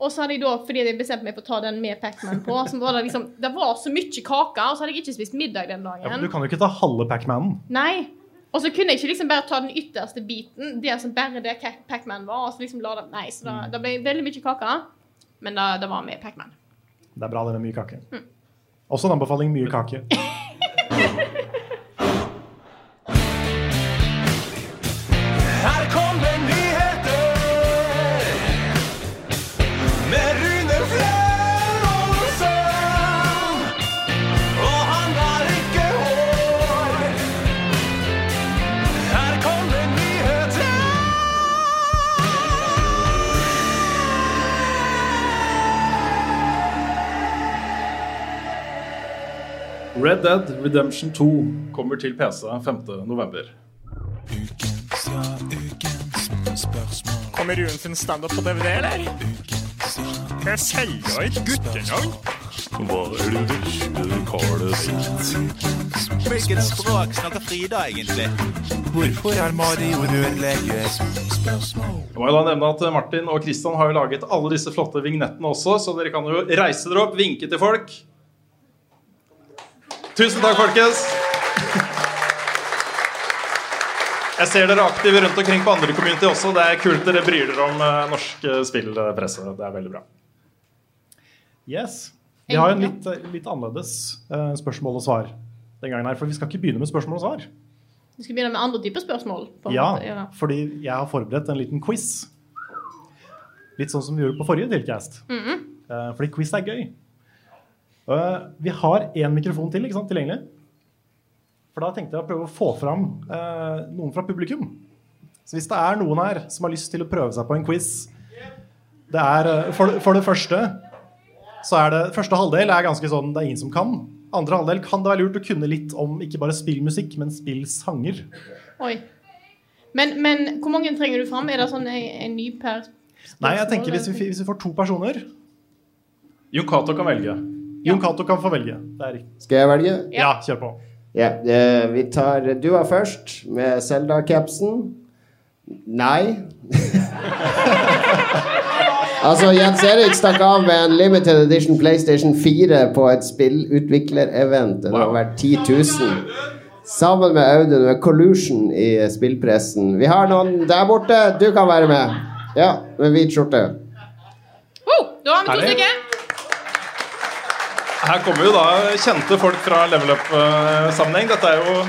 Og så hadde jeg da, fordi jeg bestemte meg for å ta den med Pac-Man på, så var det liksom Det var så mye kake, og så hadde jeg ikke spist middag den dagen. Ja, men du kan jo ikke ta halve Pacmanen. Nei. Og så kunne jeg ikke liksom bare ta den ytterste biten, det som bare det Pacman var. og så liksom la det, Nei, så da, det ble veldig mye kake. Men da, det var med Pac-Man. Det er bra det med mye kake. Også en anbefaling mye kake. Red Dead Redemption 2 kommer til PC 5.11. Kommer Rune sin standup på DVD, eller? Jeg selger et guttenavn. Hva er det vesle karet sitt? Hvilket språk snakker Frida egentlig? Hvorfor er Mario rørlegger? Jeg må jo da nevne at Martin og Kristian har jo laget alle disse flotte vignettene også, så dere kan jo reise dere opp, vinke til folk. Tusen takk, folkens. Jeg ser dere er aktive rundt omkring på andre community også. Det er kult dere bryr dere om eh, norsk eh, spillpresse. Det er veldig bra. Yes. Vi har en litt, litt annerledes eh, spørsmål og svar den gangen her. For vi skal ikke begynne med spørsmål og svar. Vi skal begynne med andre typer spørsmål. Ja, måte, ja. fordi jeg har forberedt en liten quiz. Litt sånn som vi gjorde på forrige Tilcast. Mm -hmm. fordi quiz er gøy. Eh, vi har én mikrofon til ikke sant, tilgjengelig. For da tenkte jeg å prøve å få fram uh, noen fra publikum. Så hvis det er noen her som har lyst til å prøve seg på en quiz det er, eh, for, for det første så er det Første halvdel er ganske sånn det er ingen som kan. Andre halvdel kan det være lurt å kunne litt om ikke bare spillmusikk, men spillsanger. Oi. Men, men hvor mange trenger du fram? Er det sånn en, en ny per Nei, jeg tenker hvis vi, hvis vi får to personer Jon Cato kan velge. Jon Cato kan få velge. Det. Skal jeg velge? Ja, kjør på. Ja, eh, vi tar Dua først, med Selda-capsen. Nei. altså, Jens Erik stakk av med en limited edition PlayStation 4 på et spillutviklerevent. Det har vært 10 000. Sammen med Audun med Collusion i spillpressen. Vi har noen der borte. Du kan være med. Ja, med hvit skjorte. Oh, da har vi to stykker. Her kommer jo da kjente folk fra level up-sammenheng. Dette er jo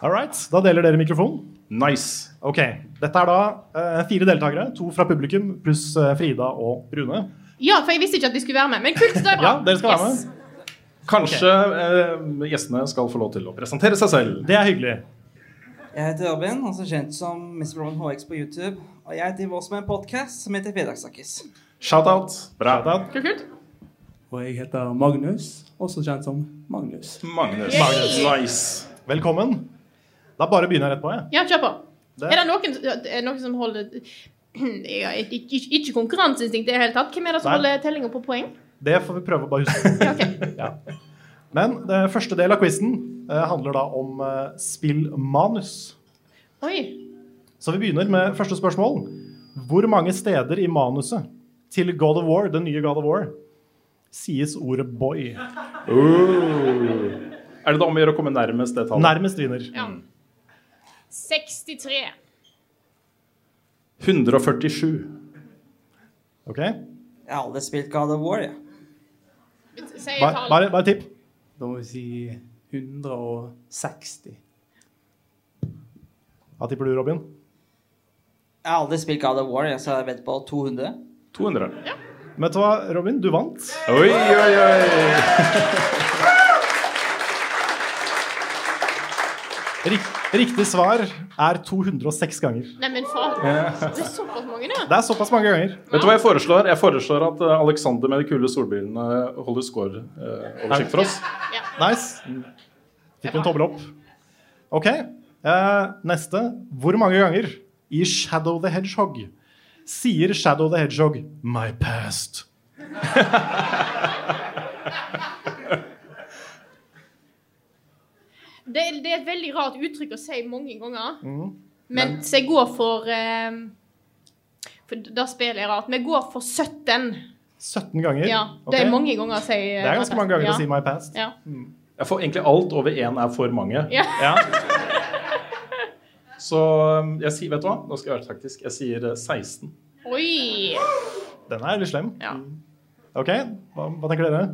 All right, Da deler dere mikrofon. Nice. Ok, Dette er da eh, fire deltakere. To fra publikum pluss eh, Frida og Rune. Ja, for jeg visste ikke at de skulle være med. Men kult, det er bra. Ja, dere skal være Yes. med. Kanskje eh, gjestene skal få lov til å presentere seg selv. Det er hyggelig. Jeg heter Ørvin, også kjent som Mr. Roman HX på YouTube. Og jeg driver også med en podkast som heter Fredagssnakkis. Shout-out. Bra. Kult. Og jeg heter Magnus, også kjent som Magnus. Magnus. Magnus. Nice. Velkommen. Da bare begynner jeg rett på. jeg. Ja, kjør på. Det- Er det noen, er noen som holder ikke, ikke, konkurranseinstinkt i det hele tatt. Hvem er det som Nei. holder tellinga på poeng? Det får vi prøve å bare huske. ja. Men det første del av quizen eh, handler da om eh, spillmanus. Oi. Så vi begynner med første spørsmål. Hvor mange steder i manuset til God of War, den nye God of War, sies ordet boy? Er det da om å gjøre å komme nærmest det tallet? Nærmest vinner. Ja. 63. 147. Ok? Jeg har aldri spilt God of War, jeg. Ja. Bare, bare, tipp. Da må vi si 160. Hva tipper du, Robin? Jeg har aldri spilt God of War, jeg, så jeg vet på 200. 200. Vet du hva, Robin? Du vant. Oi, oi, oi. Rik riktig svar er 206 ganger. Neimen, faen. Det er såpass mange, ja. Det er såpass mange ganger. Vet du hva jeg foreslår? Jeg foreslår at eh, Alexander med de kule solbrillene holder score-oversikt for oss. Nice. Fikk en tommel opp. OK. Eh, neste. Hvor mange ganger i Shadow the Hedgehog sier Shadow the Hedgehog 'my past'? Det, er- det er et veldig rart uttrykk å si mange ganger. Mm. Men så jeg går for eh, For da spiller jeg rart. Vi går for 17. 17 ganger? Ja, det er mange ganger å si eh, Det er ganske mange ganger ja. å si 'my past'. Ja. Jeg får egentlig alt over én er for mange. Ja. Så um, jeg sier, vet du hva? Nå skal jeg være taktisk. Jeg sier eh, 16. Oi! Den er litt slem. Ja. OK, hva, hva tenker dere?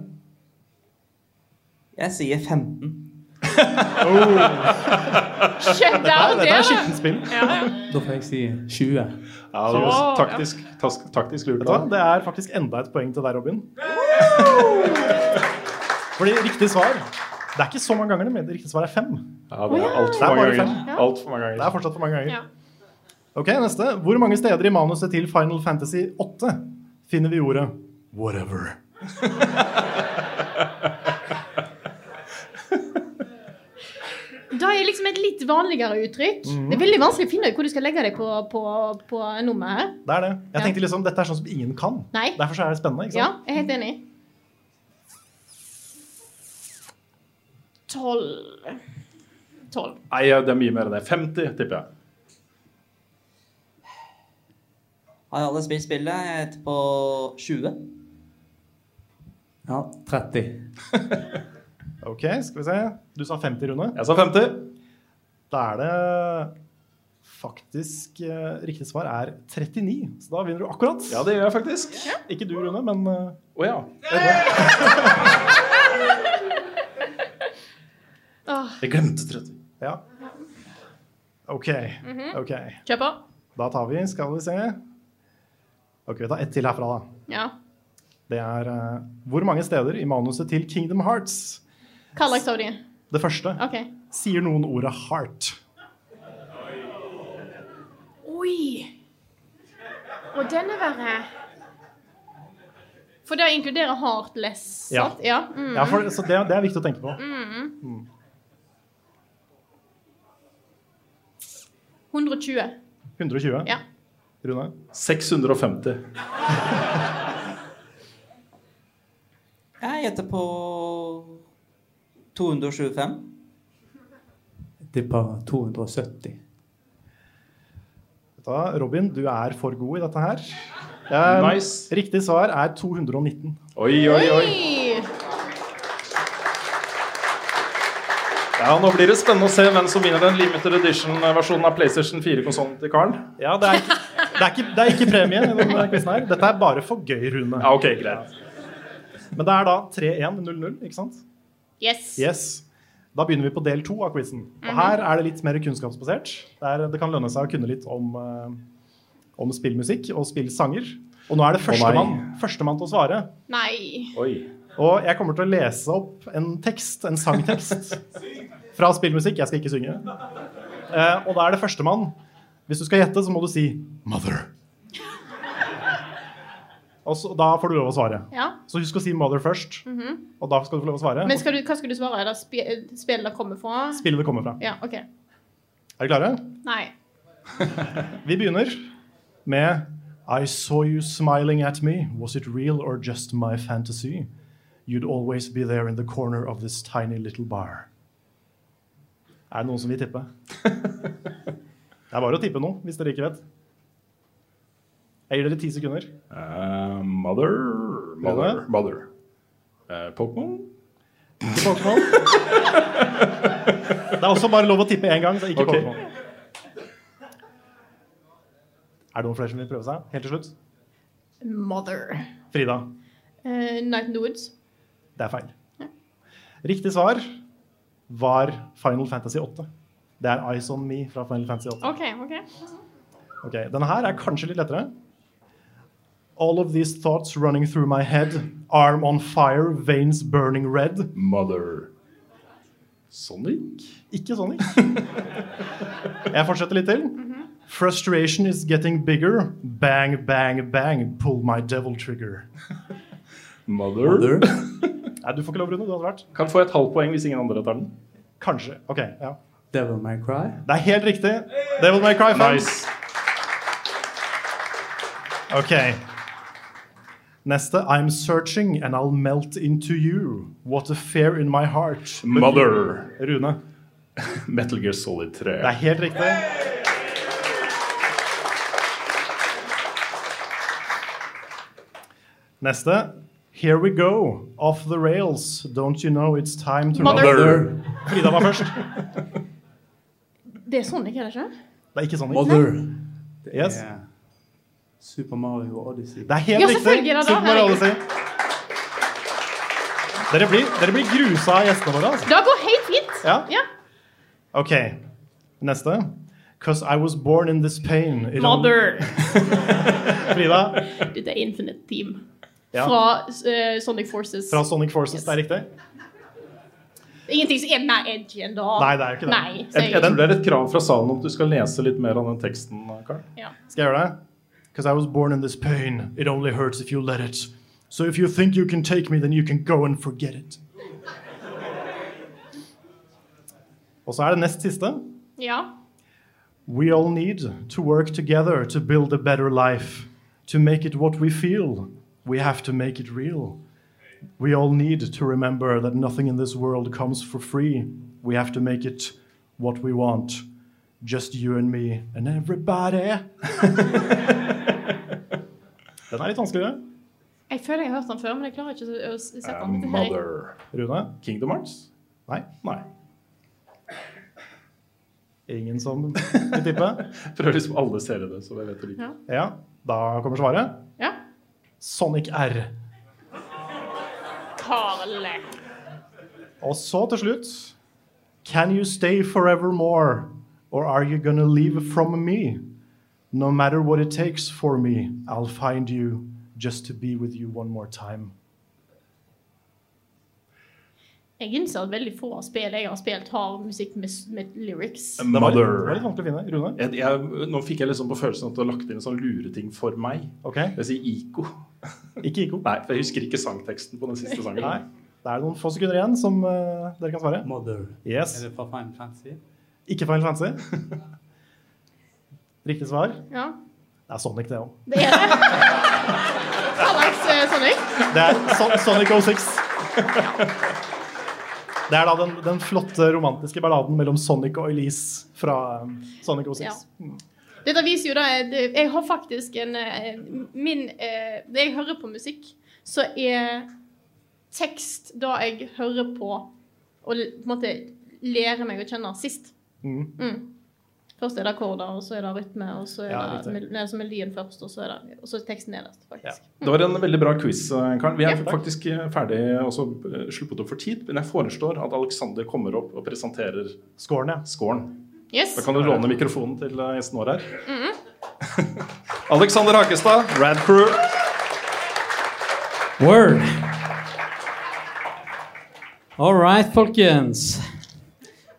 Jeg sier 15. Shut down dette det, er skittent spill. Ja, ja. Da får jeg si 20. Ja, det var taktisk, tas, taktisk lurt. Da. Det er faktisk enda et poeng til deg, Robin. Fordi riktig svar Det er ikke så mange ganger, men riktig svar er fem. Ja, det er Det altfor mange ganger. fem. Alt for mange Det er fortsatt for mange ganger. Ja. Ok, neste. Hvor mange steder i manuset til Final Fantasy 8 finner vi ordet whatever? Da er liksom et litt vanligere uttrykk. Mhm. Det er veldig vanskelig å finne ut hvor du skal legge deg på, på, på nummeret her. Det er det. Jeg Ja. tenkte liksom, Dette er sånn som ingen kan. Nei. Derfor så er det spennende. ikke sant? Ja, jeg er helt enig. Tolv Tolv. Nei, det er mye mer enn det. 50, tipper jeg. Har alle spilt spillet? Jeg heter på 20. Ja, 30. Ok, skal vi se. Du sa 50, Rune. Jeg sa 50. Da er det faktisk eh, Riktig svar er 39, så da vinner du akkurat. Ja, det gjør jeg faktisk. Ikke du, Rune, men eh, oh, ja. Jeg glemte 30. Ja. OK. Mhm. ok. Kjør på. Da tar vi, skal vi se Ok, vi tar ett til herfra, da. Ja. Det er uh, Hvor mange steder i manuset til Kingdom Hearts, slags av de? det første, Okay. sier noen ordet 'heart'? Oi! Og den er verre. For det inkluderer heartless, Ja. Ja. Mm. Ja, for, så det, det er viktig å tenke på. Mm. 120. 120. Ja. Rune? 650. Jeg gjetter på 225. Jeg tipper 270. Da, Robin, du er for god i dette her. Um, Nice. Riktig svar er 219. Oi, oi, oi. Ja, Nå blir det spennende å se hvem som vinner den limited edition-versjonen av PlayStation 4-konsollen til Karl. Ja, det er, ikke, det, er ikke, det er ikke premie i denne quizen her. Dette er bare for gøy, Rune. Ja, ok, greit. Men det er da 3-1-0-0, ikke sant? Yes. Yes. Da begynner vi på del to av quizen. Og Mhm. her er det litt mer kunnskapsbasert. Det, er, det kan lønne seg å kunne litt om, eh, om spillmusikk og spillsanger. Og nå er det førstemann oh, førstemann til å svare. Nei. Oi. Og jeg kommer til å lese opp en tekst, en sangtekst, fra spillmusikk. Jeg skal ikke synge. Eh, og da er det førstemann. Hvis du skal gjette, så må du si 'Mother'. Og så, da får du lov å svare. Ja. Så husk å si 'Mother' først. Mhm. Og da skal du få lov å svare. Men skal du, hva skal du svare? Er det spillet det kommer fra? Spillet det kommer fra. Ja, OK. Er dere klare? Nei. Vi begynner med I saw you smiling at me. Was it real or just my fantasy? You'd always be there in the corner of this tiny little bar. Er det noen som vil tippe? Det er bare å tippe nå, hvis dere ikke vet. Jeg gir dere ti sekunder. Uh, mother Mother. mother. Uh, Pokémon? Ikke Pokémon. Det er også bare lov å tippe én gang, så ikke okay. Pokémon. Er det noen flere som vil prøve seg? Helt til slutt. Mother. Frida. Uh, Night in the Woods. Det er feil. Riktig svar var Final Fantasy 8. Det er Eyes On Me fra Final Fantasy 8. OK. ok. Ok, Denne her er kanskje litt lettere. All of these thoughts running through my head. Arm on fire, veins burning red. Mother. Sonic? Ikke Sonic. Jeg fortsetter litt til. Frustration is getting bigger. Bang, bang, bang. Pull my devil trigger. Mother. Nei, du får ikke lov, Rune. Du hadde vært. Kan få et halvt poeng hvis ingen andre tar den. Kanskje. Ok, ja. Devil May Cry. Det er helt riktig. Devil May Cry 5. Nice. Ok. Neste. I'm searching and I'll melt into you. What a fear in my heart. But Mother. you- Rune. Metal Gear Solid 3. Det er helt riktig. Neste. Here we go. Off the rails. Don't you know it's time to Mother. Frida var først. Det er er det ikke? Det er ikke Sonic. Mother. Det Yes. er Super Mario Odyssey. Det er helt Ja, riktig. det det. Super Mario Odyssey. Dere blir, dere blir grusa av gjestene våre. Altså. Det går helt fint. Ja. Ja. Ok, neste. Because I was born in this pain. Mother. Frida, Dette er Infinite Team. Ja. Fra uh, Sonic Forces. fra Sonic Forces, det er riktig. Ingenting som er mer edgy enn da. Nei, det er jo ikke det. Nei, Jeg, jeg tror det er et krav fra salen om at du skal lese litt mer av den teksten, Karl. Ja. Skal jeg gjøre det? Because I was born in this pain. It only hurts if you let it. So if you think you can take me, then you can go and forget it. Og så er det nest siste. Ja. We all need to work together to build a better life. To make it what we feel, we have to make it real. We all need to remember that nothing in this world comes for free. We have to make it what we want. Just you and me and everybody. Den er litt vanskeligere. Jeg føler jeg har hørt den før, men jeg klarer ikke å å sette den. til her er- Rune? Kingdom Hearts? Nei. Nei. Ingen som vil tippe? Prøver liksom alle ser det, så jeg vet det ikke. Ja. Ja, da kommer svaret. Ja. Sonic R. Karle. Og så til slutt Can you stay forevermore? Or are you gonna leave from me? No matter what it takes for me, I'll find you just to be with you one more time. Jeg innser at veldig få av spill jeg har spilt, har musikk med, med lyrics. Det var, Mother. det var litt vanskelig å finne. Rune? Jeg, jeg, nå fikk jeg liksom på følelsen at du har lagt inn en sånn lureting for meg. Okay. Jeg sier Iko. Ikke Iko? Nei, for jeg husker ikke sangteksten på den siste sangen. Nei. Det er noen få sekunder igjen som uh, dere kan svare. Mother. Yes. Er det fra Final Fantasy? Ikke Final Fantasy. Riktig svar. Ja. Det er Sonic, det òg. Det er det. Alex eh, Sonic? Det er Son Sonic 06. Det er da den, den flotte romantiske balladen mellom Sonic og Elise fra um, Sonic 06. Ja. Mm. Dette viser jo da det- Jeg har faktisk en eh, Min eh, Når jeg hører på musikk, så er tekst da jeg hører på og på en måte lærer meg å kjenne sist. Mm. Mm. Først er det akkorder, og så er det rytme, og så er Ja, det mel- nei, så melodien først, og så er, det, og så teksten nederst, faktisk. Det var en veldig bra quiz, Karen. Karl. Vi er Ja. faktisk eh, ferdig også eh, sluppet opp for tid. Men jeg foreslår at Alexander kommer opp og presenterer scoren. Ja. scoren. Yes. Da kan du låne mikrofonen til eh, gjesten vår her. Mhm. Alexander Hakestad, Rad Crew. Word. All right, folkens.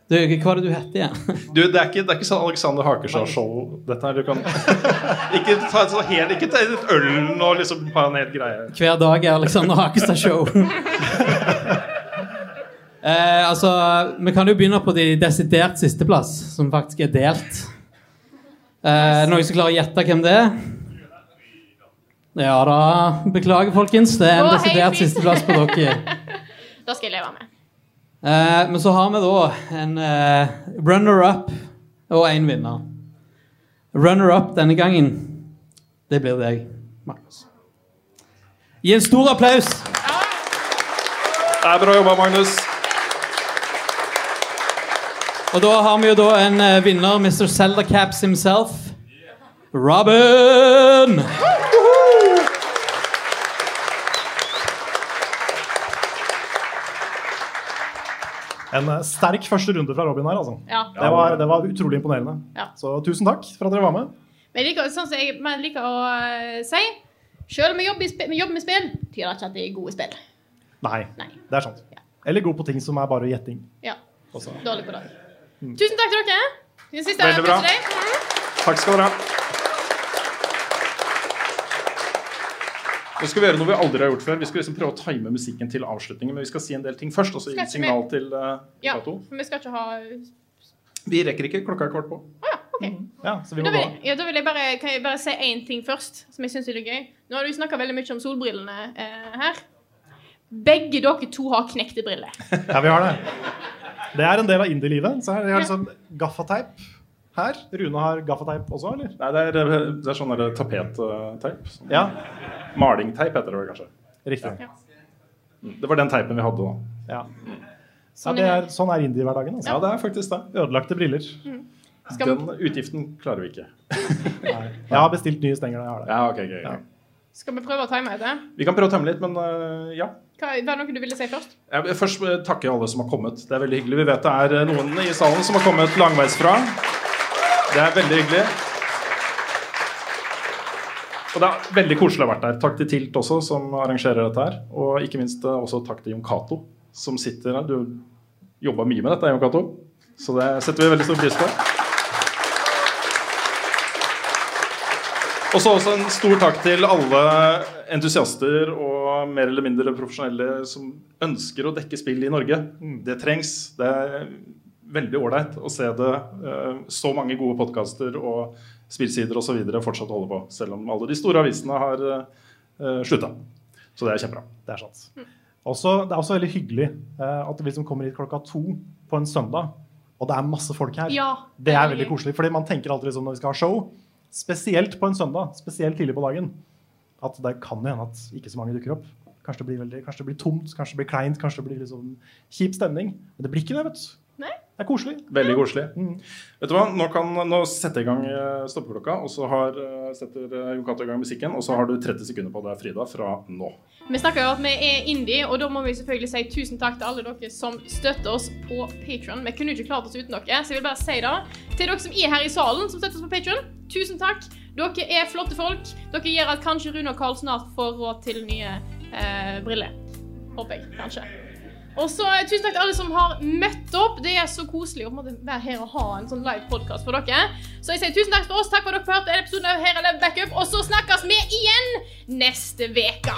Du, hva er det du heter igjen? Du, det er ikke, det er ikke sånn Alexander Hakestad-show, dette her. Du kan ikke ta et, helt, ikke ta et øl og liksom ha en hel greie. Hver dag er Alexander Hakestad show. eh, altså, vi kan jo begynne på de desidert sisteplass, som faktisk er delt. Eh, noen som klarer å gjette hvem det er? Ja da. Beklager, folkens. Det er en desidert sisteplass på dere. Da skal jeg leve med. Eh, men så har vi da en eh, runner-up og en vinner. Runner-up denne gangen, det blir deg, Magnus. Gi en stor applaus. Det er bra jobba, Magnus. Og da har vi jo da en eh, vinner, Mr. Zelda Caps himself. Robin! En eh, sterk første runde fra Robin her, altså. Ja. Det, var, det var utrolig imponerende. Ja. Så tusen takk for at dere var med. Men jeg liker, sånn som jeg men jeg liker å eh, si Selv om vi jobber, jobber med spill, betyr det ikke at det er gode spill. Nei, det er sant. Eller god på ting som er bare gjetting. Ja. Også. Dårlig på det. Mm. Tusen takk til dere. Den siste Veldig bra. Takk skal dere ha. Nå skal vi gjøre noe vi aldri har gjort før. Vi skal liksom prøve å time musikken til avslutningen. Men vi skal si en del ting først, og så gi signal vi- til uh, Ja, for vi skal ikke ha Vi rekker ikke. Klokka er kvart på. Ja, så vi må da vil, ja, da vil jeg bare, kan jeg bare si én ting først, som jeg syns er litt gøy. Nå har du snakka veldig mye om solbrillene eh, her. Begge dere to har knekte briller. Ja, vi har det. Det er en del av indie-livet. Så her, jeg har liksom gaffateip her. Rune har gaffateip også, eller? Nei, det er, det er sånn tapetteip. Sånn. Ja. Malingteip heter det vel kanskje. Riktig. Ja. Mm, Det var den teipen vi hadde da. Ja. Ja, det er, sånn er indie-hverdagen. Altså. Ja, det er faktisk det. Ødelagte briller. Skal Den utgiften klarer vi ikke. Nei. Jeg har bestilt nye stenger. Jeg har det. Ja, okay, okay, ok. Skal vi prøve å time det? Vi kan prøve å time litt, men uh, ja. Hva, var det noe du ville si først? Jeg vil først eh, takke alle som har kommet. Det er veldig hyggelig. Vi vet det er eh, noen i salen som har kommet langveisfra. Det er veldig hyggelig. Og det er veldig koselig å ha vært der. Takk til Tilt også, som arrangerer dette her. Og ikke minst eh, også takk til Jon Cato, som sitter her. Du jobba mye med dette, Jon Cato. Så det setter vi veldig stor pris på. Og så også en stor takk til alle entusiaster og mer eller mindre profesjonelle som ønsker å dekke spill i Norge. Det trengs. Det er veldig ålreit å se det eh, så mange gode podkaster og spillsider osv. fortsatt holder på, selv om alle de store avisene har uh, slutta. Så det er kjempebra. Det er sant. Også, det er også veldig hyggelig eh, at vi som kommer hit klokka to på en søndag, og det er masse folk her. Ja, det er veldig koselig, fordi man tenker alltid liksom når vi skal ha show, spesielt på en søndag, spesielt tidlig på dagen, at det kan hende at ikke så mange dukker opp. Kanskje det blir, veldig, kanskje det blir tomt, kanskje det blir kleint, kanskje det blir liksom kjip stemning. Men det blir ikke det, vet du. Det er koselig. Veldig koselig. Vet du hva, Nå, kan, nå setter jeg i gang eh, stoppeklokka, og så har, eh, setter eh, Jon Cato i gang musikken. Og så har du 30 sekunder på deg, Frida, fra nå. Vi snakker jo at vi er indie, og da må vi selvfølgelig si tusen takk til alle dere som støtter oss på Patron. Vi kunne jo ikke klart oss uten dere, så jeg vil bare si det. Til dere som er her i salen, som støtter oss på Patron, tusen takk. Dere er flotte folk. Dere gjør at kanskje Rune og Karl snart får råd til nye eh, briller. Håper jeg, kanskje. Og så eh, Tusen takk til alle som har møtt opp. Det er så koselig å være her og ha en sånn live podkast for dere. Så jeg sier tusen takk for oss. Takk for at dere hørte en episode av Her er Backup. Og så snakkes vi igjen neste uke.